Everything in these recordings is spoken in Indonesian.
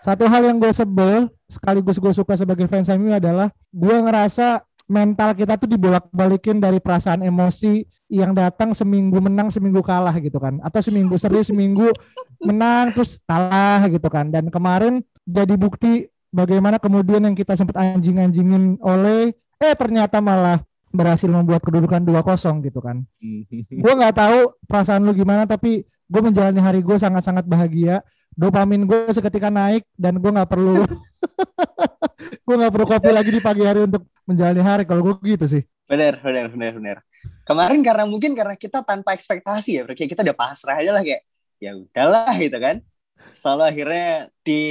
Satu hal yang gue sebel sekaligus gue suka sebagai fans MU adalah gue ngerasa mental kita tuh dibolak-balikin dari perasaan emosi yang datang seminggu menang seminggu kalah gitu kan. Atau seminggu serius seminggu menang terus kalah gitu kan. Dan kemarin jadi bukti bagaimana kemudian yang kita sempat anjing-anjingin oleh eh ternyata malah berhasil membuat kedudukan 2-0 gitu kan. gue nggak tahu perasaan lu gimana tapi gue menjalani hari gue sangat-sangat bahagia. Dopamin gue seketika naik dan gue nggak perlu gue nggak perlu kopi lagi di pagi hari untuk menjalani hari. Kalau gue gitu sih. Bener bener bener bener. Kemarin karena mungkin karena kita tanpa ekspektasi ya kayak kita udah pasrah aja lah kayak ya udahlah gitu kan. Selalu akhirnya di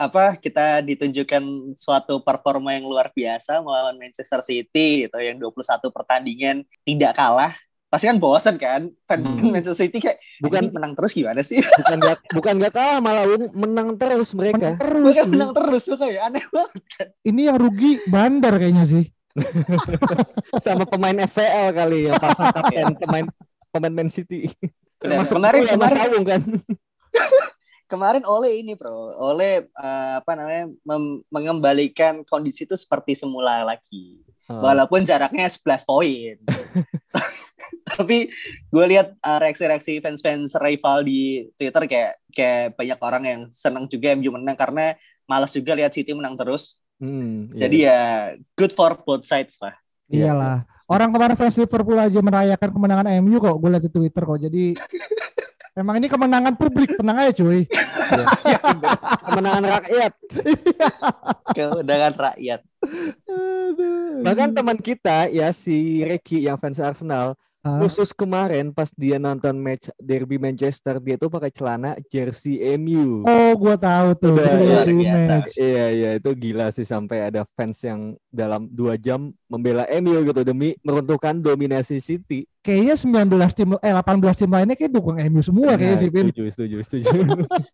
apa kita ditunjukkan suatu performa yang luar biasa melawan Manchester City gitu yang 21 pertandingan tidak kalah pasti kan bosen kan? Fan hmm. Manchester City kayak bukan. Menang terus gimana sih? Bukan gak, bukan gak kalah malah menang terus mereka. Menang terus, bukan menang terus kayak aneh banget. Kan. ini yang rugi bandar kayaknya sih. Sama pemain FPL kali yang pasang kapten pemain pemain Man City. Masuk kemarin kemarin sawung kan? Kemarin oleh ini bro. Oleh uh, apa namanya mengembalikan kondisi itu seperti semula lagi. Oh. walaupun jaraknya 11 poin tapi gue lihat uh, reaksi-reaksi fans-fans rival di Twitter kayak kayak banyak orang yang senang juga MU menang karena malas juga lihat City menang terus. Hmm, iya. Jadi ya good for both sides lah. Iyalah. Orang kemarin fans Liverpool aja merayakan kemenangan MU kok gue lihat di Twitter kok. Jadi emang ini kemenangan publik, tenang aja cuy. Iya. kemenangan rakyat. kemenangan rakyat. Bahkan teman kita ya si Reki yang fans Arsenal Uh. Khusus kemarin pas dia nonton match Derby Manchester dia tuh pakai celana jersey MU. Oh, gua tahu tuh. Udah, luar biasa. Iya iya itu gila sih sampai ada fans yang dalam dua jam membela MU gitu demi meruntuhkan dominasi City. Kayaknya 19 tim eh 18 tim lainnya kayak dukung MU semua nah, kayaknya sih Setuju setuju setuju.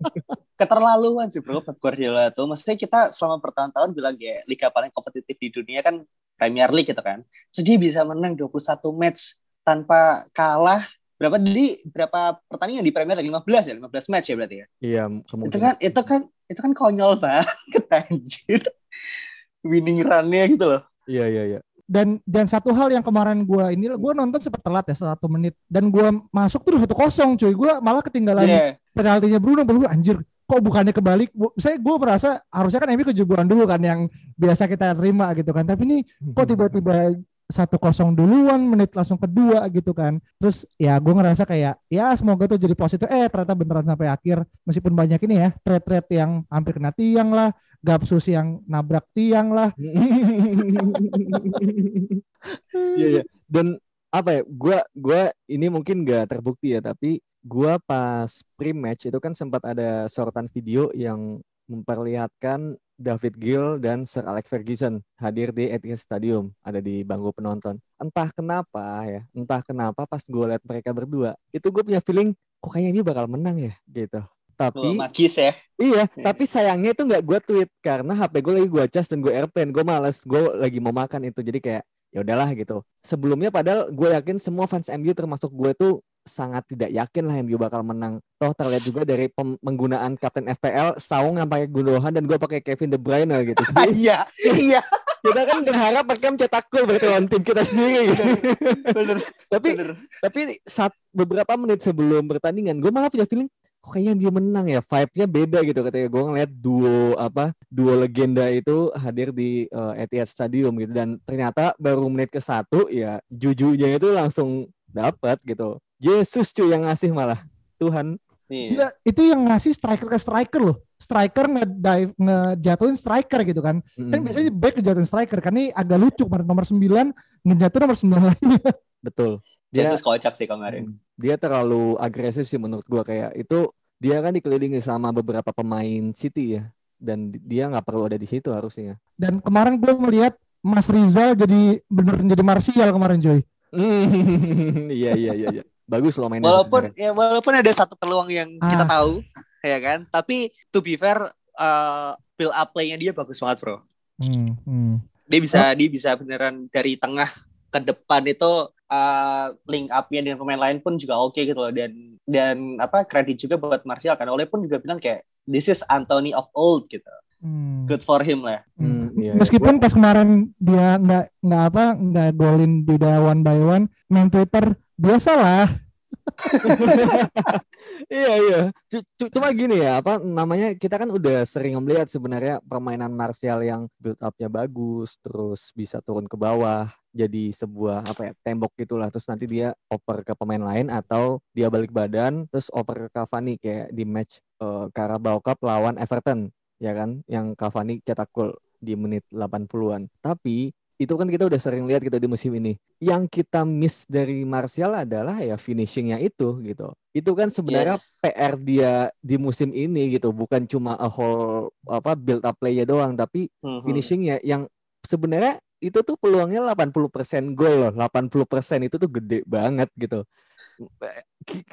Keterlaluan sih bro Pep Guardiola tuh. Maksudnya kita selama bertahun-tahun bilang ya liga paling kompetitif di dunia kan Premier League gitu kan. Terus dia bisa menang 21 match tanpa kalah berapa jadi berapa pertandingan di Premier League? 15 ya? 15 match ya berarti ya? Iya kemungkinan. Itu kan itu kan itu kan konyol banget anjir. Winning run-nya gitu loh. Iya iya iya. Dan dan satu hal yang kemarin gue ini gue nonton sempat telat ya satu menit. Dan gue masuk tuh satu kosong cuy. Gue malah ketinggalan yeah. penaltinya Bruno. Bruno anjir kok bukannya kebalik? Saya gue merasa harusnya kan ini kejuburan dulu kan yang biasa kita terima gitu kan. Tapi ini kok tiba-tiba satu kosong duluan menit langsung kedua gitu kan. Terus ya gue ngerasa kayak ya semoga tuh jadi positif. Eh ternyata beneran sampai akhir. Meskipun banyak ini ya trade-trade yang hampir kena tiang lah gapsus yang nabrak tiang lah. Iya yeah, dan apa ya gue gue ini mungkin gak terbukti ya tapi gue pas pre-match itu kan sempat ada sorotan video yang memperlihatkan David Gill dan Sir Alex Ferguson hadir di Etihad Stadium, ada di bangku penonton. Entah kenapa ya, entah kenapa pas gue liat mereka berdua, itu gue punya feeling kok kayaknya ini bakal menang ya gitu. Tapi oh, magis ya. Iya, yeah. tapi sayangnya itu nggak gue tweet karena HP gue lagi gue cas dan gue airplane, gue males, gue lagi mau makan itu, jadi kayak ya udahlah gitu. Sebelumnya padahal gue yakin semua fans MU termasuk gue tuh sangat tidak yakin lah MU bakal menang. Toh terlihat juga dari penggunaan kapten FPL Saung yang pakai Gundogan dan gue pakai Kevin De Bruyne gitu. Iya, iya. kita kan berharap mereka mencetak gol berarti lawan tim kita sendiri. Gitu. Bener. tapi bener. tapi saat beberapa menit sebelum pertandingan gue malah punya feeling kok kayaknya MU menang ya vibe-nya beda gitu ketika gue ngeliat duo apa duo legenda itu hadir di uh, Etihad Stadium gitu dan ternyata baru menit ke satu ya jujunya itu langsung dapat gitu Yesus cuy yang ngasih malah Tuhan Iya. Gila, itu yang ngasih striker ke striker loh. Striker nge-dive, ngejatuhin striker gitu kan. Hmm. Kan biasanya back ngejatuhin striker. Kan ini agak lucu kemarin nomor 9 ngejatuhin nomor 9 lainnya. Betul. Dia Jesus kocak sih kemarin. Hmm. Dia terlalu agresif sih menurut gua kayak itu dia kan dikelilingi sama beberapa pemain City ya dan dia nggak perlu ada di situ harusnya. Dan kemarin gue melihat Mas Rizal jadi bener jadi Martial kemarin Joy. iya iya iya iya. Bagus loh mainnya. Walaupun ya walaupun ada satu peluang yang ah. kita tahu ya kan, tapi to be fair uh, build up play-nya dia bagus banget, Bro. Hmm, hmm. Dia bisa oh. dia bisa beneran dari tengah ke depan itu uh, link up-nya dengan pemain lain pun juga oke okay gitu loh dan dan apa kredit juga buat Martial kan oleh pun juga bilang kayak this is Anthony of old gitu. Hmm. Good for him lah. Hmm, iya, iya. Meskipun pas kemarin dia nggak nggak apa nggak golin di udah one by one, main Twitter biasalah. iya iya. Cuma gini ya, apa namanya kita kan udah sering melihat sebenarnya permainan Martial yang build up-nya bagus, terus bisa turun ke bawah, jadi sebuah apa ya tembok gitulah. Terus nanti dia oper ke pemain lain atau dia balik badan, terus oper ke Cavani kayak di match uh, Carabao Cup lawan Everton ya kan yang Cavani cetak gol di menit 80-an. Tapi itu kan kita udah sering lihat gitu di musim ini. Yang kita miss dari Martial adalah ya finishingnya itu gitu. Itu kan sebenarnya yes. PR dia di musim ini gitu, bukan cuma a whole apa build up play doang, tapi mm-hmm. finishingnya yang sebenarnya itu tuh peluangnya 80% gol loh. 80% itu tuh gede banget gitu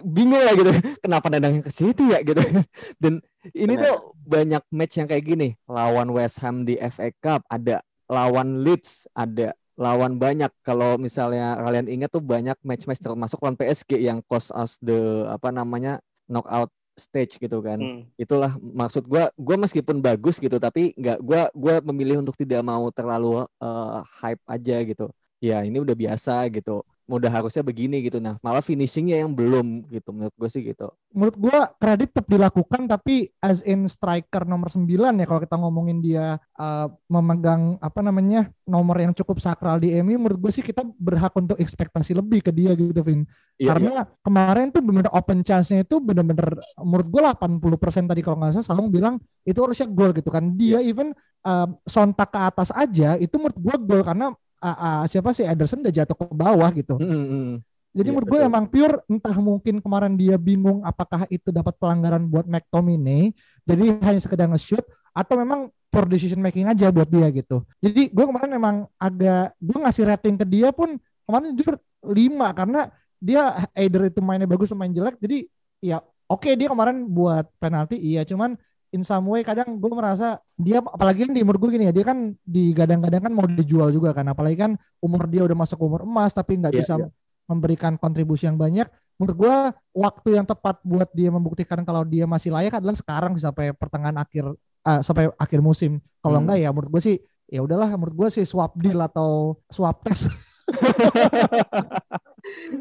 bingung lah gitu kenapa nendangnya ke situ ya gitu dan ini Bener. tuh banyak match yang kayak gini. Lawan West Ham di FA Cup ada lawan Leeds ada lawan banyak. Kalau misalnya kalian ingat tuh banyak match-match termasuk lawan PSG yang cost us the apa namanya knockout stage gitu kan. Hmm. itulah maksud gue gue meskipun bagus gitu tapi nggak gue gue memilih untuk tidak mau terlalu uh, hype aja gitu. Ya ini udah biasa gitu udah harusnya begini gitu nah malah finishingnya yang belum gitu menurut gue sih gitu menurut gue kredit tetap dilakukan tapi as in striker nomor 9 ya kalau kita ngomongin dia uh, memegang apa namanya nomor yang cukup sakral di MU menurut gue sih kita berhak untuk ekspektasi lebih ke dia gitu Vin iya, karena iya. kemarin tuh benar open chance-nya itu benar-benar menurut gue 80% tadi kalau nggak salah Salong bilang itu harusnya gol gitu kan dia iya. even uh, sontak ke atas aja itu menurut gue gol karena uh, uh, siapa sih Ederson udah jatuh ke bawah gitu. Mm -hmm. Jadi ya, menurut gue emang pure entah mungkin kemarin dia bingung apakah itu dapat pelanggaran buat McTominay, jadi hanya sekedar nge-shoot atau memang poor decision making aja buat dia gitu. Jadi gue kemarin emang agak gue ngasih rating ke dia pun kemarin jujur 5 karena dia either itu mainnya bagus atau main jelek. Jadi ya oke okay, dia kemarin buat penalti iya cuman in some way kadang gue merasa dia apalagi kan di umur gue gini ya dia kan di gadang-gadang kan mau dijual juga kan apalagi kan umur dia udah masuk umur emas tapi nggak yeah, bisa yeah. memberikan kontribusi yang banyak menurut gue waktu yang tepat buat dia membuktikan kalau dia masih layak adalah sekarang sampai pertengahan akhir uh, sampai akhir musim kalau hmm. enggak ya menurut gue sih ya udahlah menurut gue sih swap deal atau swap test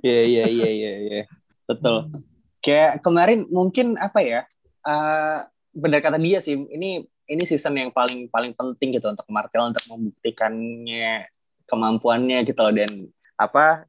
Iya iya iya iya iya betul. Kayak kemarin mungkin apa ya? Uh, benar kata dia sih ini ini season yang paling paling penting gitu untuk Martial untuk membuktikannya kemampuannya gitu loh. Dan apa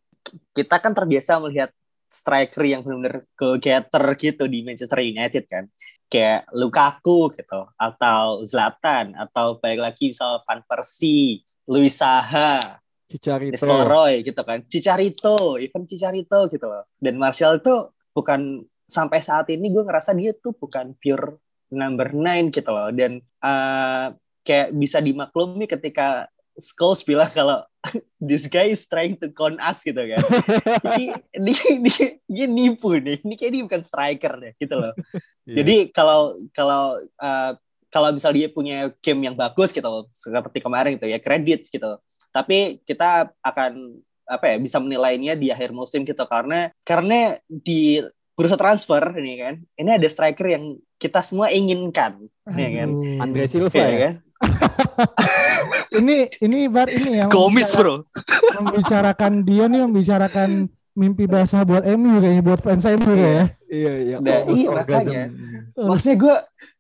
kita kan terbiasa melihat striker yang benar-benar ke getter gitu di Manchester United kan. Kayak Lukaku gitu atau Zlatan atau baik lagi misal Van Persie, Luis Saha, Cicarito, Roy gitu kan, Cicarito, even Cicarito gitu loh. Dan Martial itu bukan sampai saat ini gue ngerasa dia tuh bukan pure number nine gitu loh dan uh, kayak bisa dimaklumi ketika Scholes bilang kalau this guy is trying to con us gitu kan. ini, ini, ini, ini nipu nih. Ini kayak dia bukan striker deh gitu loh. Yeah. Jadi kalau kalau uh, kalau misal dia punya game yang bagus gitu seperti kemarin gitu ya kredit gitu. Tapi kita akan apa ya bisa menilainya di akhir musim gitu karena karena di bursa transfer ini kan. Ini ada striker yang kita semua inginkan ya kan. Andre Silva ya, ya? kan? Ini ini bar ini yang komis bro. membicarakan dia nih membicarakan mimpi basah buat MU kayaknya buat fans MU ya iya. Iya nah, iya makanya. Maksudnya gue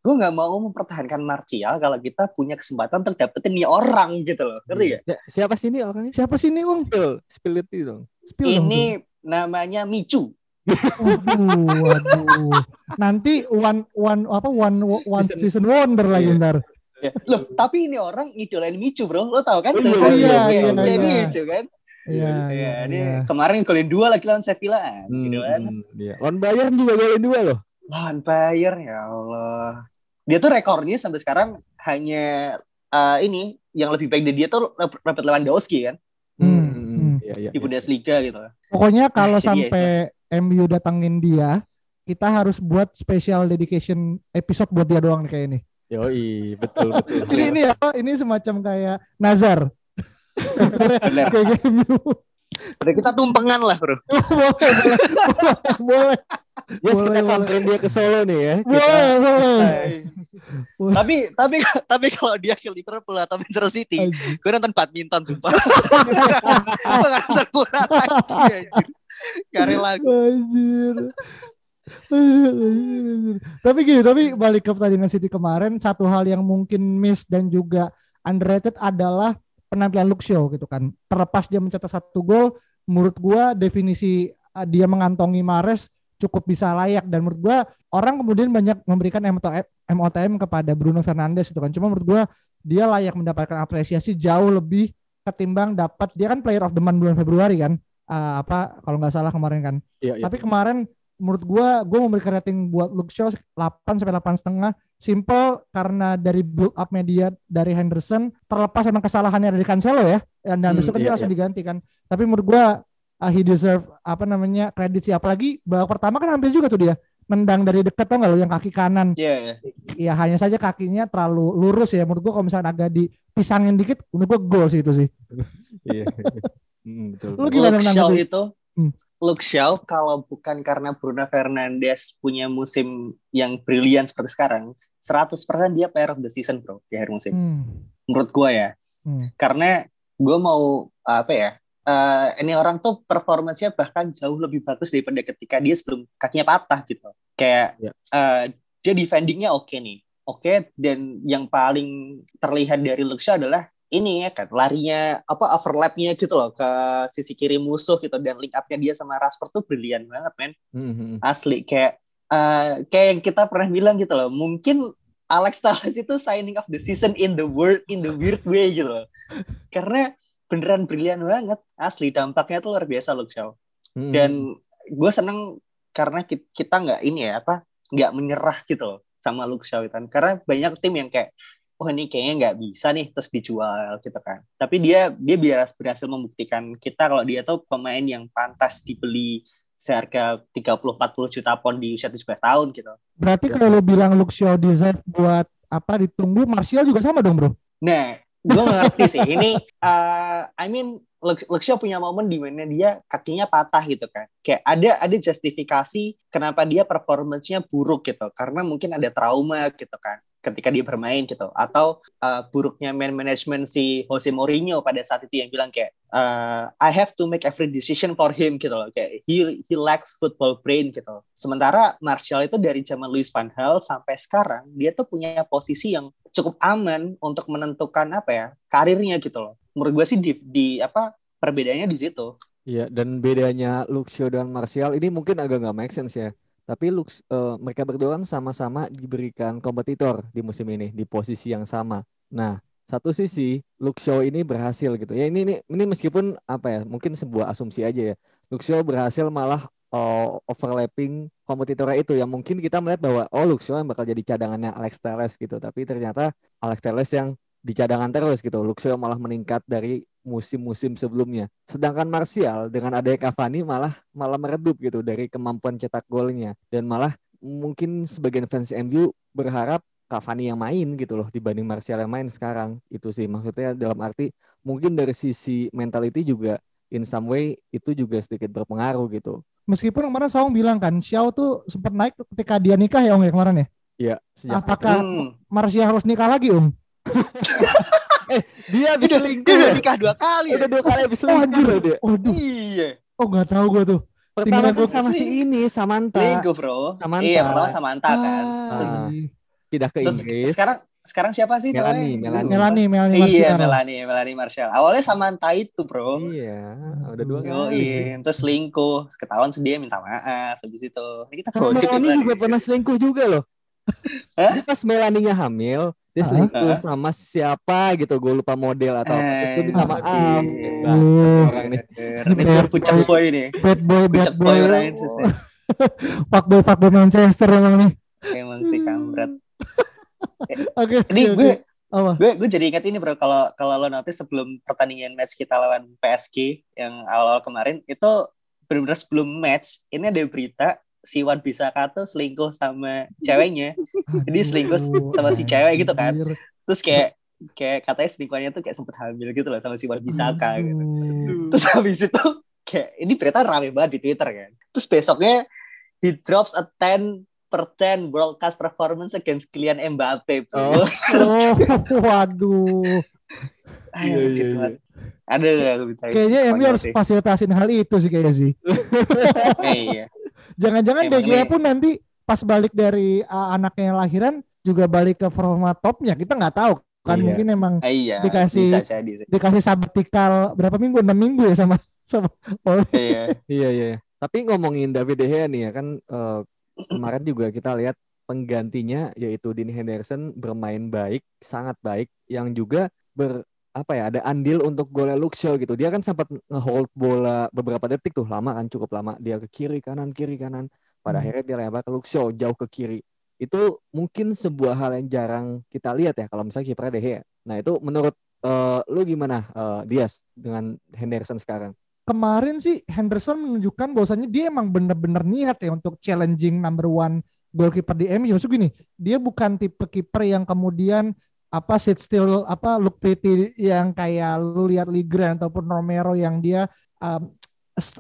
gue nggak mau mempertahankan Martial kalau kita punya kesempatan untuk dapetin nih orang gitu loh. Ngerti gak? Ya, siapa sih ini orangnya? Siapa sih ini om spill spill itu dong. Spill ini dong. namanya Micu Waduh, waduh. Nanti one one apa one one season, wonder lagi yeah. ntar. Ya. Loh, tapi ini orang ngidolain Micu, Bro. Lo tau kan? Oh, iya, iya, iya, iya, Micu kan? Iya, iya, ini iya. kemarin golin dua lagi lawan Sevilla. Hmm, iya. Lawan Bayern juga golin dua loh. Lawan Bayern ya Allah. Dia tuh rekornya sampai sekarang hanya uh, ini yang lebih baik dari dia tuh Robert Lewandowski kan. Hmm. hmm. Iya, iya, di iya. Bundesliga gitu. Pokoknya kalau nah, sampai dia, MU datangin dia, kita harus buat special dedication episode buat dia doang nih kayak ini. Yoi, betul betul. ini ini apa? Ini semacam kayak Nazar. kayak MU. Udah kita tumpengan lah bro. boleh, boleh, boleh. Yes, boleh, kita samperin dia ke Solo nih ya. Boleh, boleh. tapi tapi tapi kalau dia ke Liverpool atau Manchester City, gue nonton badminton sumpah. gue nonton bola lagi. Gak rela. Anjir. tapi gini, tapi balik ke pertandingan City kemarin, satu hal yang mungkin miss dan juga underrated adalah penampilan Shaw gitu kan. Terlepas dia mencetak satu gol, menurut gua definisi uh, dia mengantongi Mares cukup bisa layak dan menurut gua orang kemudian banyak memberikan MOTM kepada Bruno Fernandes itu kan. Cuma menurut gua dia layak mendapatkan apresiasi jauh lebih ketimbang dapat dia kan player of the month bulan Februari kan. Uh, apa kalau nggak salah kemarin kan. Iya, iya. Tapi kemarin menurut gue gue memberikan rating buat Luke Shaw 8 sampai delapan setengah simple karena dari build up media dari Henderson terlepas emang kesalahannya dari Cancelo ya dan hmm, besok kan iya, dia langsung iya. diganti kan tapi menurut gue uh, he deserve apa namanya kredit sih apalagi babak pertama kan hampir juga tuh dia nendang dari dekat tau gak lo yang kaki kanan yeah, yeah. ya hanya saja kakinya terlalu lurus ya menurut gue kalau misalnya agak dipisangin dikit menurut gue gol sih itu sih iya, iya. Hmm, betul. Lu gimana Luke itu? Hmm. Luke Shaw kalau bukan karena Bruno Fernandes punya musim yang brilian seperti sekarang, 100% dia player of the season bro di akhir musim. Hmm. Menurut gue ya. Hmm. Karena gue mau apa ya? Uh, ini orang tuh performancenya bahkan jauh lebih bagus daripada ketika dia sebelum kakinya patah gitu. Kayak yeah. Ya. uh, dia defendingnya oke okay nih. Oke, okay, dan yang paling terlihat dari Luke Shaw adalah ini ya kan larinya apa overlapnya gitu loh ke sisi kiri musuh gitu dan link upnya dia sama Rashford tuh brilian banget men mm-hmm. asli kayak uh, kayak yang kita pernah bilang gitu loh mungkin Alex Telles itu signing of the season in the world in the weird way gitu loh karena beneran brilian banget asli dampaknya tuh luar biasa loh Shaw mm-hmm. dan gue seneng karena kita nggak ini ya apa nggak menyerah gitu loh sama Luke Shaw kan karena banyak tim yang kayak oh ini kayaknya nggak bisa nih terus dijual gitu kan. Tapi dia dia biar berhasil membuktikan kita kalau dia tuh pemain yang pantas dibeli seharga 30-40 juta pon di usia 17 tahun gitu. Berarti kalau lo bilang Luxio deserve buat apa ditunggu Martial juga sama dong bro? Nah gue ngerti sih. Ini uh, I mean Luxio punya momen di mana dia kakinya patah gitu kan. Kayak ada ada justifikasi kenapa dia performancenya buruk gitu. Karena mungkin ada trauma gitu kan ketika dia bermain gitu. Atau uh, buruknya man management si Jose Mourinho pada saat itu yang bilang kayak uh, I have to make every decision for him gitu loh. Kayak he he lacks football brain gitu. Sementara Martial itu dari zaman Luis van Gaal sampai sekarang dia tuh punya posisi yang cukup aman untuk menentukan apa ya karirnya gitu loh. Menurut gue sih di, di apa perbedaannya di situ. Iya, dan bedanya Luxio dan Martial ini mungkin agak nggak make sense ya. Tapi Lux, uh, mereka berdua kan sama-sama diberikan kompetitor di musim ini di posisi yang sama. Nah, satu sisi Luxio ini berhasil gitu. Ya ini ini ini meskipun apa ya, mungkin sebuah asumsi aja ya. Luxio berhasil malah uh, overlapping kompetitornya itu yang mungkin kita melihat bahwa oh Luxio yang bakal jadi cadangannya Alex Telles gitu. Tapi ternyata Alex Telles yang di cadangan terus gitu. Luxio malah meningkat dari musim-musim sebelumnya. Sedangkan Martial dengan adanya Cavani malah malah meredup gitu dari kemampuan cetak golnya dan malah mungkin sebagian fans MU berharap Cavani yang main gitu loh dibanding Martial yang main sekarang. Itu sih maksudnya dalam arti mungkin dari sisi mentality juga in some way itu juga sedikit berpengaruh gitu. Meskipun kemarin Saung bilang kan Xiao tuh sempat naik ketika dia nikah ya Om ya kemarin ya? Iya. Apakah hmm. Martial harus nikah lagi Om? Eh dia bisa selingkuh. Dia udah nikah dua kali. Udah dua kali habis selingkuh. Oh, anjir. dia. Oh, iya. Oh nggak tahu gue tuh. Pertama gue sama si ini Samantha. Selingkuh bro. Samantha. Iya pertama Samantha kan. Ah. Tidak ke Terus Inggris. Sekarang sekarang siapa sih Melanie, Melanie, Melanie, Melanie Iya, Melanie, Melanie Marshall. Awalnya sama itu, Bro. Iya, udah dua kali. iya. Terus selingkuh, ketahuan sedih minta maaf habis itu. Ini kita gosip Melanie ya, juga pernah selingkuh juga loh. Pas Melanie-nya hamil, dia selingkuh Hah? sama siapa gitu, gue lupa model atau apa. Terus dia minta Eh, maaf. anjir. Hebat, orang nih. Ini Bad pucuk boy. boy nih. Bad boy, bad boy boy. Rances nih. Fuckboy, fuckboy Manchester emang nih. Emang sih kampret. Oke. Ini oke, gue apa? gue gue jadi ingat ini bro kalau kalau lo notice sebelum pertandingan match kita lawan PSG yang awal-awal kemarin itu benar-benar sebelum match ini ada berita si Wan Bisaka tuh selingkuh sama ceweknya Jadi selingkuh sama si cewek gitu kan. Terus kayak kayak katanya selingkuhannya tuh kayak sempet hamil gitu loh sama si Wan Bisaka gitu Aduh. terus habis itu kayak ini berita rame banget di Twitter kan terus besoknya he drops a 10 per 10 broadcast performance against Kylian Mbappe bro. Oh. Oh, waduh. Ayo, Iya, lucu iya, iya. Ada aku Kayaknya MU konyol harus fasilitasin hal itu sih kayaknya sih. Iya. Jangan-jangan Emang DG nih- pun nanti pas balik dari uh, anaknya yang lahiran juga balik ke format topnya. Kita nggak tahu kan Iya. mungkin emang Ah, iya. Dikasih- bisa sih. dikasih sabatikal berapa minggu? 6 minggu ya sama sama Ole. Iya. Iya iya. Tapi ngomongin David De Gea nih ya kan eh, kemarin juga kita lihat penggantinya yaitu Dean Henderson bermain baik, sangat baik, yang juga ber apa ya ada andil untuk golnya Luxio gitu. Dia kan sempat ngehold bola beberapa detik tuh lama kan cukup lama dia ke kiri kanan kiri kanan. Pada Hmm. akhirnya dia lempar ke Luxio jauh ke kiri. Itu mungkin sebuah hal yang jarang kita lihat ya kalau misalnya kipernya De Gea. Nah itu menurut eh, lu gimana eh, Dias dengan Henderson sekarang? Kemarin sih Henderson menunjukkan bahwasannya dia emang bener-bener niat ya untuk challenging number one goalkeeper di MU. Maksud gini, dia bukan tipe kiper yang kemudian apa sit still apa look pretty yang kayak lu lihat Ligren ataupun Romero yang dia um,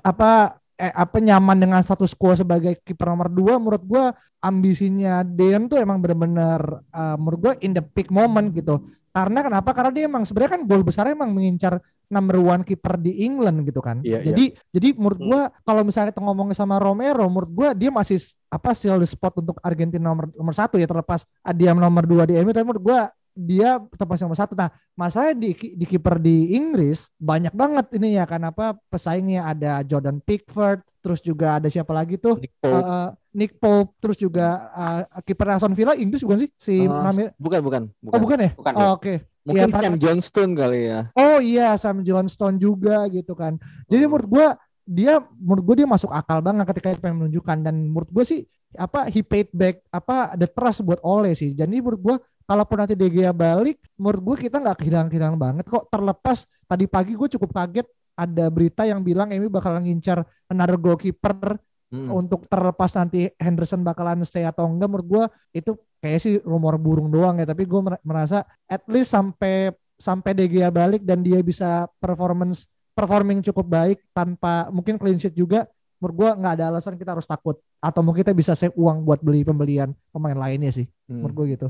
apa eh, apa nyaman dengan status quo sebagai kiper nomor dua menurut gua ambisinya Dean tuh emang bener-bener uh, menurut gua in the peak moment gitu. Karena kenapa? Karena dia emang sebenarnya kan gol besar emang mengincar number one kiper di England gitu kan. Iya, jadi jadi menurut Hmm. gua kalau misalnya kita ngomongin sama Romero menurut gua dia masih apa still the spot untuk Argentina nomor nomor satu ya terlepas dia nomor dua di MU tapi menurut gua dia masih nomor satu. Nah, masalahnya di di kiper di Inggris banyak banget ini ya kan apa pesaingnya ada Jordan Pickford, terus juga ada siapa lagi tuh Nick Pope. Eh, Nick Pope, terus juga eh, kiper Aston Villa Inggris bukan sih si Oh, namanya? bukan bukan Oh bukan ya? Bukan, Oh, Oke. Mungkin Iya, Cam Johnston kali ya. Oh iya Sam Johnston juga gitu kan. Jadi menurut gua dia menurut gua dia masuk akal banget ketika dia pengen menunjukkan dan menurut gua sih apa he paid back apa the trust buat Ole sih. Jadi menurut gua kalaupun nanti De Gea balik, menurut gua kita nggak kehilangan-kehilangan banget kok. Terlepas tadi pagi gue cukup kaget ada berita yang bilang Emi bakal ngincar another goalkeeper Mm. untuk terlepas nanti Henderson bakalan stay atau enggak menurut gua itu kayak sih rumor burung doang ya tapi gue merasa at least sampai sampai De Gea balik dan dia bisa performance performing cukup baik tanpa mungkin clean sheet juga menurut gua nggak ada alasan kita harus takut atau mungkin kita bisa save uang buat beli pembelian pemain lainnya sih Hmm. menurut gua gitu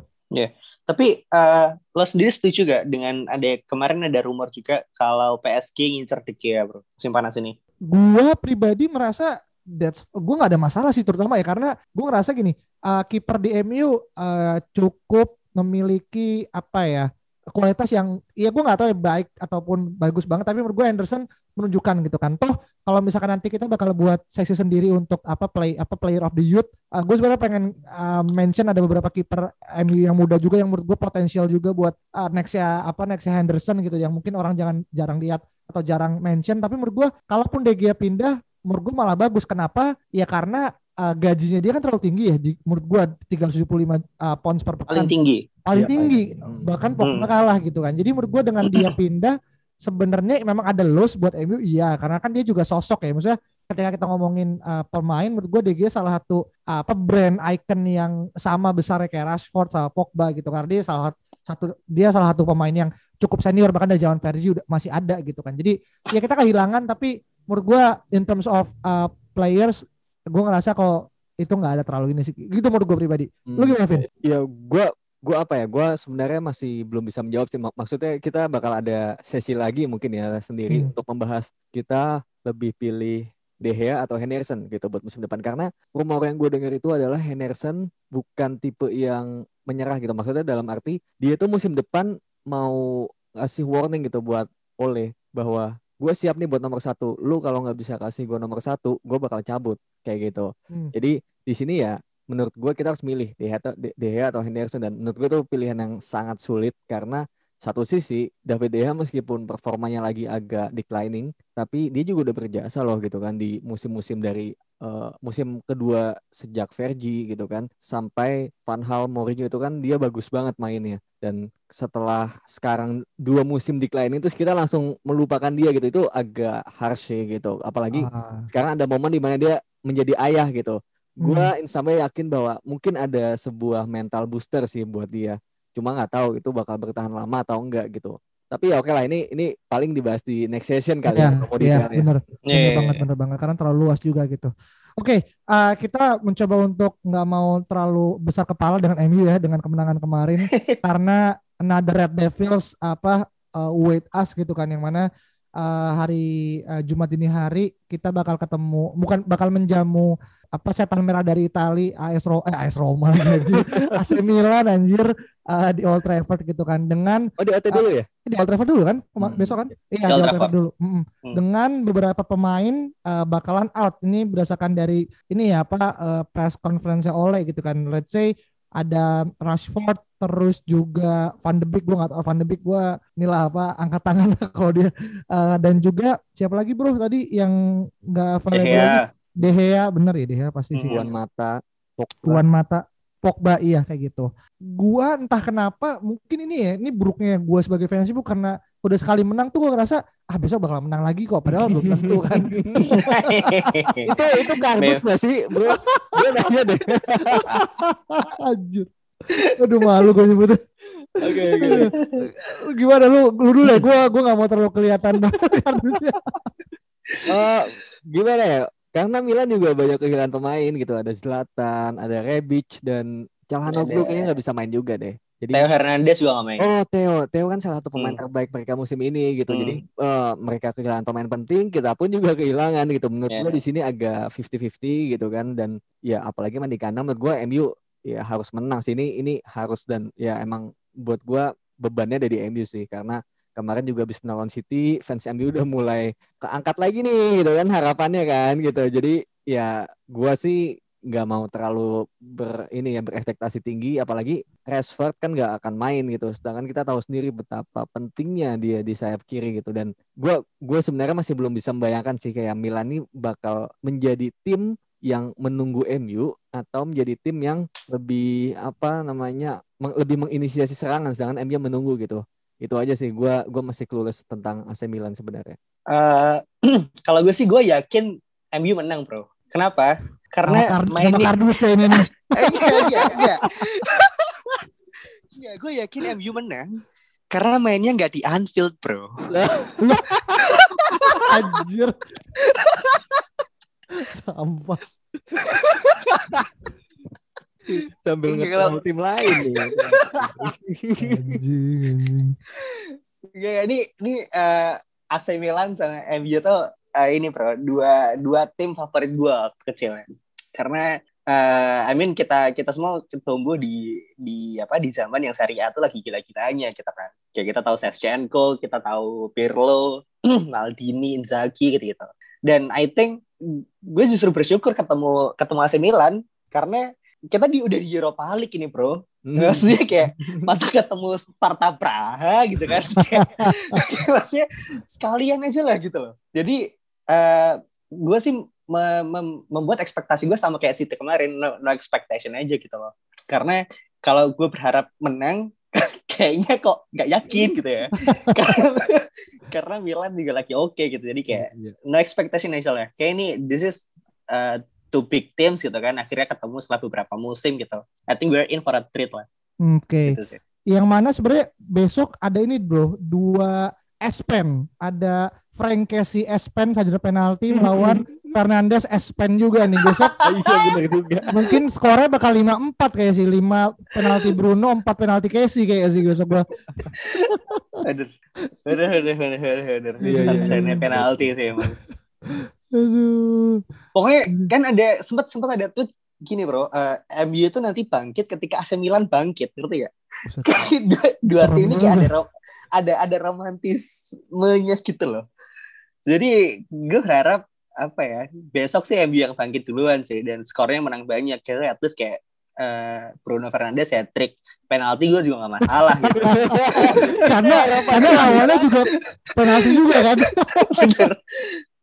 Tapi eh, lo sendiri setuju gak dengan ada kemarin ada rumor juga kalau PSG ngincer De Gea bro musim panas ini? gua pribadi merasa that's gua nggak ada masalah sih terutama ya karena gua ngerasa gini uh, kiper di MU uh, cukup memiliki apa ya kualitas yang ya gua nggak tahu ya baik ataupun bagus banget tapi menurut gua Henderson menunjukkan gitu kan. Toh kalau misalkan nanti kita bakal buat sesi sendiri untuk apa play apa player of the youth uh, gue sebenarnya pengen uh, mention ada beberapa kiper MU yang muda juga yang menurut gue potensial juga buat uh, nextnya apa nextnya Henderson gitu yang mungkin orang jangan jarang lihat atau jarang mention. Tapi menurut gua kalaupun Gea pindah menurut gua malah bagus. Kenapa? Ya karena uh, gajinya dia kan terlalu tinggi ya di menurut gua 375 uh, pounds per pekan. Paling tinggi. paling Iya, tinggi. paling- bahkan Hmm. Pogba kalah gitu kan. Jadi menurut gua dengan dia pindah sebenarnya memang ada loss buat MU iya. Karena kan dia juga sosok ya. Maksudnya ketika kita ngomongin uh, pemain menurut gua Gea salah satu uh, apa brand icon yang sama besarnya kayak Rashford sama Pogba gitu. Karena dia salah satu dia salah satu pemain yang cukup senior. Bahkan dari zaman Fergie udah masih ada gitu kan. Jadi ya kita kehilangan. Tapi menurut gua in terms of uh, players gua ngerasa kalau itu nggak ada terlalu ini sih gitu menurut gua pribadi lu Hmm. gimana Vin? Ya gua gua apa ya? Gua sebenarnya masih belum bisa menjawab sih. Mak- Maksudnya kita bakal ada sesi lagi mungkin ya sendiri Hmm. untuk membahas kita lebih pilih De Gea atau Henderson gitu buat musim depan karena rumor yang gue dengar itu adalah Henderson bukan tipe yang menyerah gitu. Maksudnya dalam arti dia tuh musim depan mau ngasih warning gitu buat Ole bahwa gue siap nih buat nomor satu. Lu kalau nggak bisa kasih gue nomor satu, gue bakal cabut kayak gitu. Hmm. Jadi di sini ya menurut gue kita harus milih De Gea atau Henderson dan menurut gue itu pilihan yang sangat sulit karena satu sisi David De Gea meskipun performanya lagi agak declining tapi dia juga udah berjasa loh gitu kan di musim-musim dari uh, musim kedua sejak Fergie gitu kan sampai Van Hal Mourinho itu kan dia bagus banget mainnya dan setelah sekarang dua musim declining terus kita langsung melupakan dia gitu itu agak harsh sih gitu apalagi ah. sekarang ada momen di mana dia menjadi ayah gitu gue hmm. sampai yakin bahwa mungkin ada sebuah mental booster sih buat dia cuma nggak tahu itu bakal bertahan lama atau enggak gitu tapi ya oke lah ini ini paling dibahas di next session kali ya, ya iya ya. bener yeah. bener banget bener banget karena terlalu luas juga gitu oke okay, uh, kita mencoba untuk nggak mau terlalu besar kepala dengan MU ya dengan kemenangan kemarin karena another Red Devils apa uh, wait us gitu kan yang mana uh, hari uh, Jumat ini hari kita bakal ketemu bukan bakal menjamu apa setan merah dari Itali AS Ro eh AS Roma lagi AC Milan anjir uh, di Old Trafford gitu kan dengan Oh di OT dulu ya? Di Old Trafford dulu kan hmm. besok kan? Iya di Old Trafford dulu. Mm -hmm. hmm. Dengan beberapa pemain uh, bakalan out ini berdasarkan dari ini ya apa uh, press conference oleh gitu kan. Let's say ada Rashford terus juga Van de Beek gue nggak tahu Van de Beek gue inilah apa angkat tangan kalau dia uh, dan juga siapa lagi bro tadi yang nggak available lagi Dehea bener ya Dehea pasti sih. Tuan Mata, Pogba. Tuan Mata, Pogba iya kayak gitu. Gua entah kenapa mungkin ini ya ini buruknya gua sebagai fans itu karena udah sekali menang tuh gua ngerasa ah besok bakal menang lagi kok padahal belum tentu kan. itu itu kardus gak sih bro? Gue nanya deh. Anjir. Aduh malu gue nyebutnya. Oke oke. Gimana lu lu dulu ya? Gua gua gak mau terlalu kelihatan banget kardusnya. Uh, gimana ya? Karena Milan juga banyak kehilangan pemain gitu. Ada Zlatan, ada Rebic dan Calhanoglu kayaknya nggak bisa main juga deh. Jadi Theo Hernandez juga gak main. Oh Theo, Theo kan salah satu pemain hmm. terbaik mereka musim ini gitu. Hmm. Jadi uh, mereka kehilangan pemain penting, kita pun juga kehilangan gitu. Menurut yeah. gue di sini agak 50-50 gitu kan. Dan ya apalagi main di kandang menurut gue MU ya harus menang sih ini ini harus dan ya emang buat gue bebannya dari MU sih karena kemarin juga habis melawan City fans MU udah mulai keangkat lagi nih gitu kan harapannya kan gitu jadi ya gua sih nggak mau terlalu ber ini ya berekspektasi tinggi apalagi Rashford kan nggak akan main gitu. Sedangkan kita tahu sendiri betapa pentingnya dia di sayap kiri gitu. Dan gua gue sebenarnya masih belum bisa membayangkan sih kayak Milan ini bakal menjadi tim yang menunggu MU atau menjadi tim yang lebih apa namanya lebih menginisiasi serangan sedangkan MU menunggu gitu. Itu aja sih gue gua masih clueless tentang AC Milan sebenarnya. Uh, kalau gue sih gue yakin MU menang bro. Kenapa karena oh, main kardus ya ini nih. Iya iya iya. Ya, gue yakin MU menang karena mainnya nggak di Anfield bro. Anjir. Sampah. Sambil ngetrol tim lain nih. ya, ini ini uh, eh, AC Milan sama MU tuh uh, ini bro. Dua dua tim favorit gue kecil ya. Karena uh, I mean kita kita semua tumbuh di di apa di zaman yang Serie A tuh lagi gila-gilanya kita kan. Kayak kita tahu Shevchenko, kita tahu Pirlo, Maldini, Inzaghi gitu-gitu. Dan I think gue justru bersyukur ketemu ketemu AC Milan karena kita di udah di Europa League ini bro hmm. maksudnya kayak masa ketemu Sparta Praha gitu kan kayak, maksudnya sekalian aja lah gitu loh jadi uh, gue sih mem membuat ekspektasi gue sama kayak City kemarin no, no expectation aja gitu loh. Karena kalau gue berharap menang kayaknya kok nggak yakin gitu ya. Karena karena Milan juga lagi oke okay, gitu jadi kayak iya, iya. no expectation aja lah kayak ini this is uh, two big teams gitu kan akhirnya ketemu setelah beberapa musim gitu. I think we're in for a treat lah. Oke. Okay. gitu yang mana sebenarnya besok ada ini bro dua Espen ada Frank Casey Espen saja penalti melawan Fernandes Espen juga nih besok. Iya benar juga. Mungkin skornya bakal 5-4 kayak sih. 5 penalti Bruno, 4 penalti Casey kayak sih besok gua. aduh. Aduh, aduh, aduh, aduh, aduh. Iya, iya. penalti sih emang. Aduh. Pokoknya kan ada sempat sempat ada tuh gini bro, uh, MU itu nanti bangkit ketika AC Milan bangkit, ngerti gak? dua, dua tim ini kayak ada ada ada romantismenya gitu loh. Jadi gue harap apa ya besok sih MU yang bangkit duluan sih dan skornya menang banyak kayak at least kayak uh, Bruno Fernandes ya trik penalti gue juga gak masalah gitu. karena karena lawannya juga penalti juga kan. bener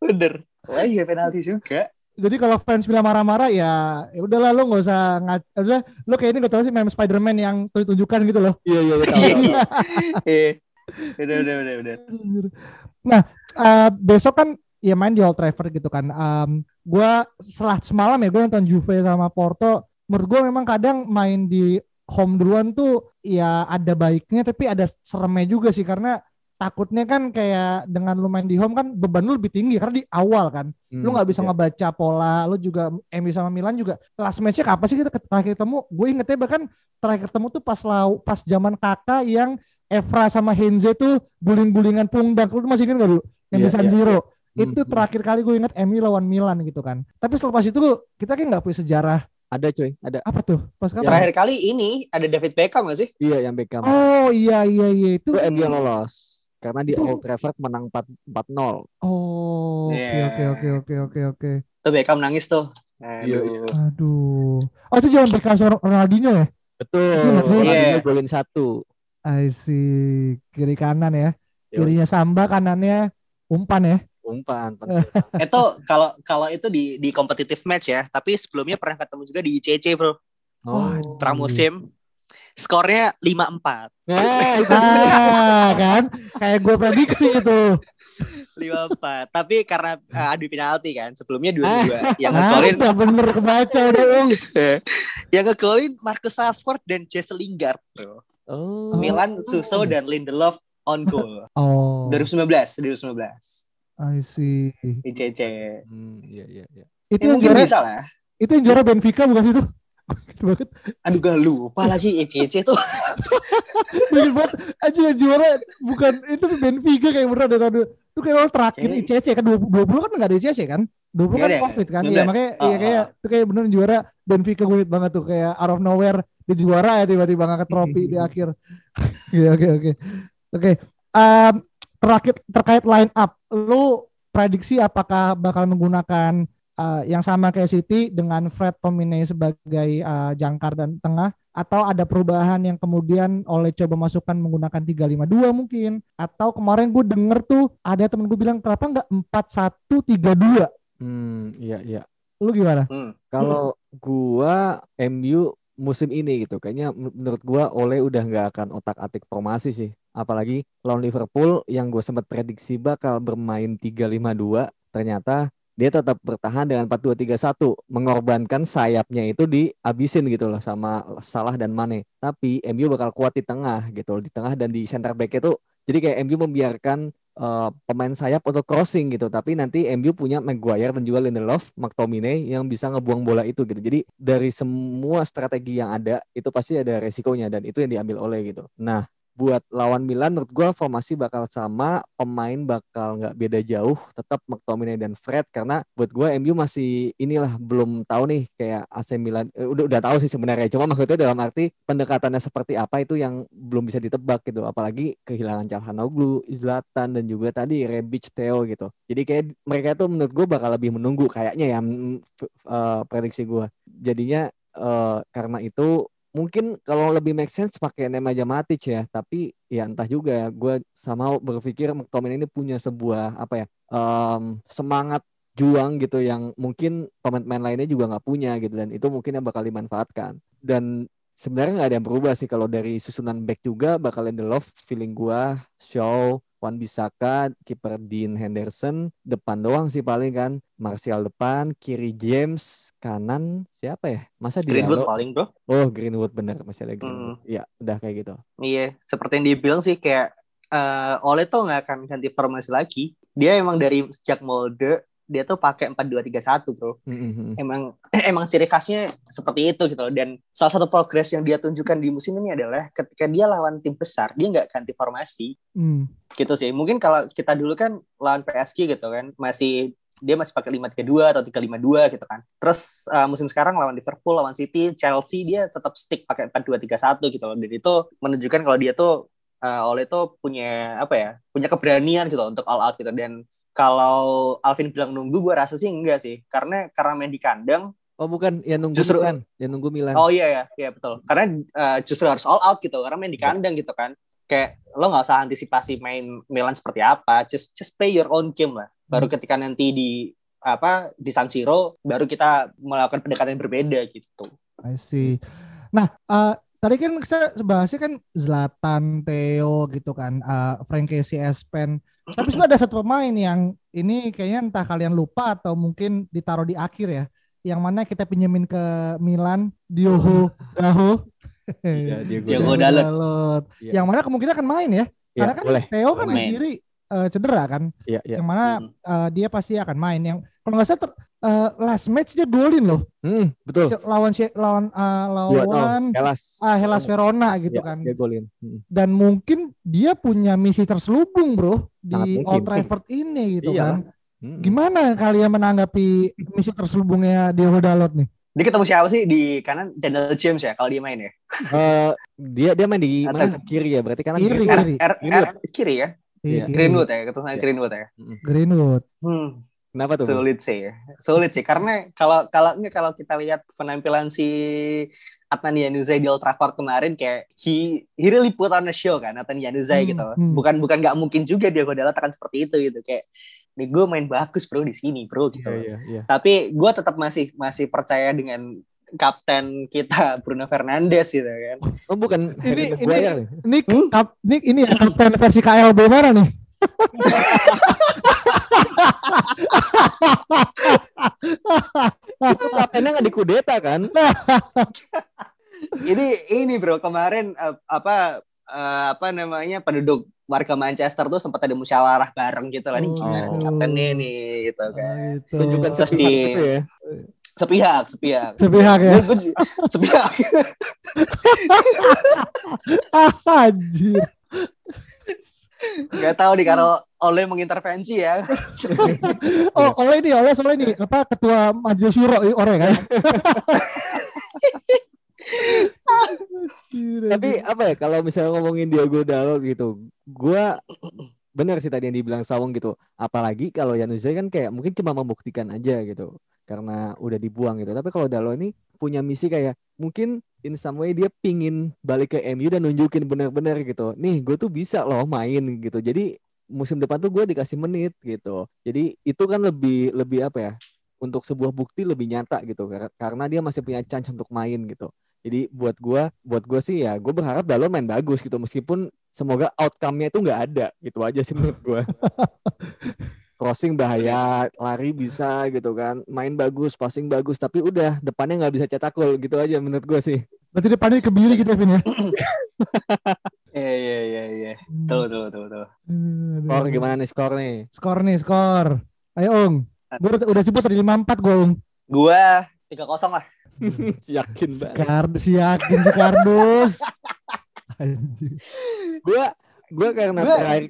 bener. Wah iya penalti juga. Jadi kalau fans bilang marah-marah ya ya udahlah lo nggak usah ngat udah lo kayak ini gak tahu sih meme Spider-Man yang tunjukkan gitu loh. Iya iya iya. Iya. Udah udah udah udah. Nah, uh, besok kan ya main di Old Trafford gitu kan. Um, gue setelah semalam ya gue nonton Juve sama Porto. Menurut gue memang kadang main di home duluan tuh ya ada baiknya tapi ada seremnya juga sih karena takutnya kan kayak dengan lu main di home kan beban lu lebih tinggi karena di awal kan hmm, lu nggak bisa iya. ngebaca pola lu juga MU sama Milan juga last matchnya kapan sih kita terakhir ketemu gue ingetnya bahkan terakhir ketemu tuh pas lau pas zaman kakak yang Evra sama Henze tuh guling-gulingan pungdak lu masih inget gak dulu yang yeah, di San yeah, Siro yeah. Itu hmm. terakhir kali gue inget MU lawan Milan gitu kan. Tapi selepas itu kita kan nggak punya sejarah ada cuy, ada. Apa tuh? Pas kapan? Terakhir kali ini ada David Beckham gak sih? Iya, yang Beckham. Oh, iya iya iya itu. Itu MU yang lolos. Karena di itu... Old Trafford menang 4-0. Oh, oke oke oke oke oke oke. Itu Beckham nangis tuh. Iya, iya. Aduh. Oh, itu jangan Beckham sama Ronaldinho ya? Betul. Ronaldinho yeah. golin satu. I see. Kiri kanan ya. Kirinya Samba, kanannya umpan ya umpan itu kalau kalau itu di di kompetitif match ya tapi sebelumnya pernah ketemu juga di ICC bro. Oh, pramusim. Skornya lima empat. Nah, itu ah, kan? Kayak gue prediksi itu lima empat. Tapi karena uh, adu penalti kan sebelumnya dua dua. Ah, yang ngegolin ah, bener kebaca dong yang ngegolin Marcus Rashford dan Jesse Lingard bro. Oh. Milan Suso dan Lindelof on goal. Oh. 2019, 2019. I see. ICC. Hmm, iya iya iya. Itu ya, yang juara bisa lah. Itu yang juara Benfica bukan sih itu? banget. Aduh gak lupa lagi ICC tuh. Bener banget. Aja yang juara bukan itu Benfica kayak bener ada tahun itu kayak orang terakhir okay. ICC kan 20, 20 kan enggak ada ICC kan? 20 kan Covid kan? Iya makanya oh, iya kayak oh. itu kayak bener juara Benfica gue banget tuh kayak out of nowhere di juara ya tiba-tiba ngangkat trofi di akhir. Oke oke oke. Oke. terakhir terkait line up, lu prediksi apakah bakal menggunakan uh, yang sama kayak City dengan Fred Tomine sebagai uh, jangkar dan tengah atau ada perubahan yang kemudian oleh coba masukkan menggunakan 352 mungkin atau kemarin gue denger tuh ada temen gue bilang kenapa nggak 4132 hmm iya iya lu gimana hmm. kalau gua MU musim ini gitu. Kayaknya menurut gua Oleh udah nggak akan otak-atik formasi sih. Apalagi lawan Liverpool yang gue sempat prediksi bakal bermain 3-5-2, ternyata dia tetap bertahan dengan 4-2-3-1, mengorbankan sayapnya itu dihabisin gitu loh sama Salah dan Mane. Tapi MU bakal kuat di tengah gitu, di tengah dan di center back itu. Jadi kayak MU membiarkan uh, pemain sayap untuk crossing gitu tapi nanti MU punya Maguire dan juga Lindelof, McTominay yang bisa ngebuang bola itu gitu jadi dari semua strategi yang ada itu pasti ada resikonya dan itu yang diambil oleh gitu nah buat lawan Milan menurut gue formasi bakal sama pemain bakal nggak beda jauh tetap McTominay dan Fred karena buat gue MU masih inilah belum tahu nih kayak AC Milan eh, udah udah tahu sih sebenarnya cuma maksudnya dalam arti pendekatannya seperti apa itu yang belum bisa ditebak gitu apalagi kehilangan Calhanoglu, Zlatan dan juga tadi Rebic, Theo gitu. Jadi kayak mereka tuh menurut gue bakal lebih menunggu kayaknya ya uh, prediksi gue jadinya uh, karena itu mungkin kalau lebih make sense pakai Nemanja Matic ya tapi ya entah juga ya gue sama berpikir McTominay ini punya sebuah apa ya um, semangat juang gitu yang mungkin pemain-pemain lainnya juga nggak punya gitu dan itu mungkin yang bakal dimanfaatkan. Dan sebenarnya nggak ada yang berubah sih kalau dari susunan back juga bakal love feeling gue show Wan Bisaka, kiper Dean Henderson, depan doang sih paling kan. Martial depan, kiri James, kanan siapa ya? Masa di Greenwood paling bro. Oh Greenwood bener, masih ada Greenwood. Iya, hmm. udah kayak gitu. Iya, seperti yang dibilang sih kayak uh, Ole tuh nggak akan ganti formasi lagi. Dia emang dari sejak molde dia tuh pakai empat dua tiga satu bro. Mm-hmm. Emang emang ciri khasnya seperti itu gitu. Dan salah satu progres yang dia tunjukkan di musim ini adalah ketika dia lawan tim besar, dia nggak ganti formasi. Mm. Gitu sih. Mungkin kalau kita dulu kan lawan PSG gitu kan, masih dia masih pakai 5-3-2 atau 3-5-2 gitu kan. Terus uh, musim sekarang lawan Liverpool, lawan City, Chelsea dia tetap stick pakai 4-2-3-1 gitu loh. Dan itu menunjukkan kalau dia tuh uh, Ole tuh punya apa ya? Punya keberanian gitu untuk all out gitu dan kalau Alvin bilang nunggu gue rasa sih enggak sih karena karena main di kandang Oh bukan, ya nunggu Justru- Milan, ya nunggu Milan. Oh iya ya, iya betul. Karena uh, justru harus all out gitu, karena main di kandang gitu kan. Kayak lo nggak usah antisipasi main Milan seperti apa, just just play your own game lah. Baru ketika nanti di apa di San Siro, baru kita melakukan pendekatan yang berbeda gitu. I see. Nah, eh, tadi kan kita bahasnya kan Zlatan, Theo gitu kan, eh Frank Casey, Espen. Tapi sebenarnya ada satu pemain yang ini kayaknya entah kalian lupa atau mungkin ditaruh di akhir ya. Yang mana kita pinjemin ke Milan, Diogo Daho. Iya, Diego Dalot. Dalot. Iya. Yang mana kemungkinan akan main ya. Karena kan boleh. Theo kan di Main. kiri eh, cedera kan. Iya, iya. Yang mana Hmm. eh, dia pasti akan main. Yang kalau nggak salah ter- eh, last match dia golin loh. Hmm, betul. Lawan si- lawan eh, lawan Kelas. ah, Hellas Verona gitu Ya, kan. Dia golin. Hmm. Dan mungkin dia punya misi terselubung bro di mungkin. Old Trafford ini gitu Iyalah. kan. Hmm. Gimana kalian menanggapi misi terselubungnya Diogo Dalot nih? Dia ketemu siapa sih di kanan Daniel James ya kalau dia main ya? Eh, dia dia main di Atau- mana? Kiri ya, berarti kanan Kiri. kiri. R, R. R- kiri ya? Iya. Kiri. Greenwood ya, ketemu Iya. Greenwood ya. Greenwood. Hmm. Kenapa tuh? Sulit sih, sulit sih karena kalau kalau nggak kalau kita lihat penampilan si Adnan Januzaj di Old Trafford kemarin kayak he he really put on a show kan Adnan Januzaj Hmm, gitu. hmm. Bukan bukan nggak mungkin juga dia Dalot akan seperti itu gitu kayak nih gue main bagus bro di sini bro gitu. Iya, iya, iya. Tapi gue tetap masih masih percaya dengan kapten kita Bruno Fernandes gitu kan. Oh, bukan Ini- ini- nih. Ini, Hmm? kap- ini ini ya kapten versi KLB mana nih? Itu kaptennya nggak dikudeta kan? ini ini bro kemarin eh, apa eh, apa namanya penduduk warga Manchester tuh sempat ada musyawarah bareng gitu lah nih gimana nih Oh. kaptennya nih gitu kan Ah, gitu. Tunjukkan Terus di- gitu ya. Sepihak sepihak sepihak ya. Gua- gua- sepihak Anjir. nggak tahu nih kalau oleh mengintervensi ya Oh, oleh ini, oleh soalnya ini apa ketua majelis syuro ore kan? Tapi apa ya kalau misalnya ngomongin Diogo Dalot gitu, gua benar sih tadi yang dibilang Sawung gitu. Apalagi kalau Januzaj kan kayak mungkin cuma membuktikan aja gitu karena udah dibuang gitu. Tapi kalau Dalot ini punya misi kayak mungkin in some way dia pingin balik ke MU dan nunjukin benar-benar gitu. Nih gue tuh bisa loh main gitu. Jadi musim depan tuh gue dikasih menit gitu. Jadi itu kan lebih lebih apa ya? Untuk sebuah bukti lebih nyata gitu Kar- karena dia masih punya chance untuk main gitu. Jadi buat gua, buat gua sih ya, gue berharap Dalot main bagus gitu, meskipun semoga outcome-nya itu nggak ada, gitu aja sih menurut gua. Crossing bahaya, lari bisa gitu kan, main bagus, passing bagus, tapi udah depannya nggak bisa cetak gol gitu aja menurut gua sih. Berarti depannya kebiri gitu Vin ya. iya iya iya iya betul betul betul Aduh. Skor gimana nih skor nih? Skor nih, skor. Ayo, Ung. Gue udah, udah sebut tadi 5-4 gue, Ung. gua tiga kosong lah Yakin banget. Kardus yakin si Kardus. Anjir. Gua, gua karena Gua- terakhir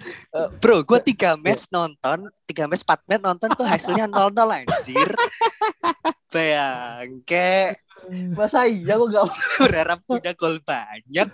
bro gua tiga match nonton tiga match empat match nonton tuh hasilnya nol nol anjir bayangke masa iya gua gak berharap punya gol banyak.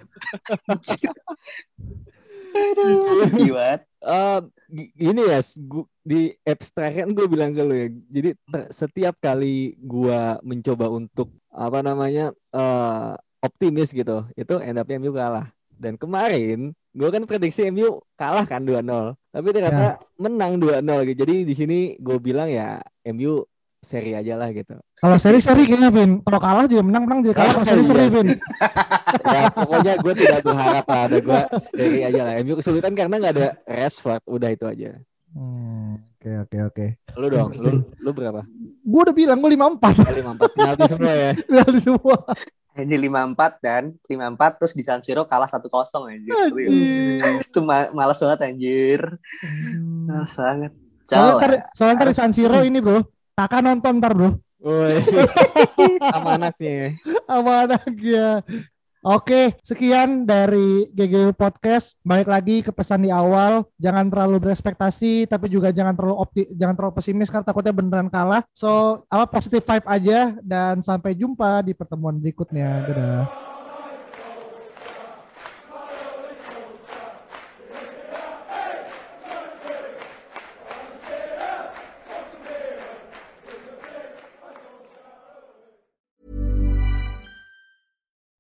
Aduh, sedih banget. Eh, gi- gini ya, s- gu- di apps terakhir kan gue bilang ke lu ya. Jadi setiap kali gua mencoba untuk apa namanya eh optimis gitu, itu end up MU kalah. Dan kemarin gue kan prediksi MU kalah kan 2-0. Tapi ternyata menang 2-0 gitu. Jadi di sini gue bilang ya MU seri aja lah gitu. Kalau seri-seri kayaknya, Vin. Kalau kalah juga menang-menang juga kalah. Kalau seri-seri, Iya. Vin. Ya pokoknya gue tidak berharap lah ada gue seri aja lah. MU kesulitan karena nggak ada Rashford, udah itu aja. Hmm, Oke, oke, oke. Lu dong, lu, lu berapa? Gue udah bilang gue 5-4. Kali empat penalti semua ya. Dari semua. Ini 54 dan 54 terus di San Siro kalah 1-0 anjir. Anjir. Itu ma- males banget anjir. Males banget. Soalnya Jauh ntar, lah. soalnya ntar di San Siro ini bro, kakak nonton ntar bro, Woi. Sama anaknya. ya. sama anaknya. Oke, sekian dari GGW Podcast. Balik lagi ke pesan di awal, jangan terlalu berespektasi, tapi juga jangan terlalu opti, jangan terlalu pesimis karena takutnya beneran kalah. So, apa positive vibe aja dan sampai jumpa di pertemuan berikutnya. Dadah.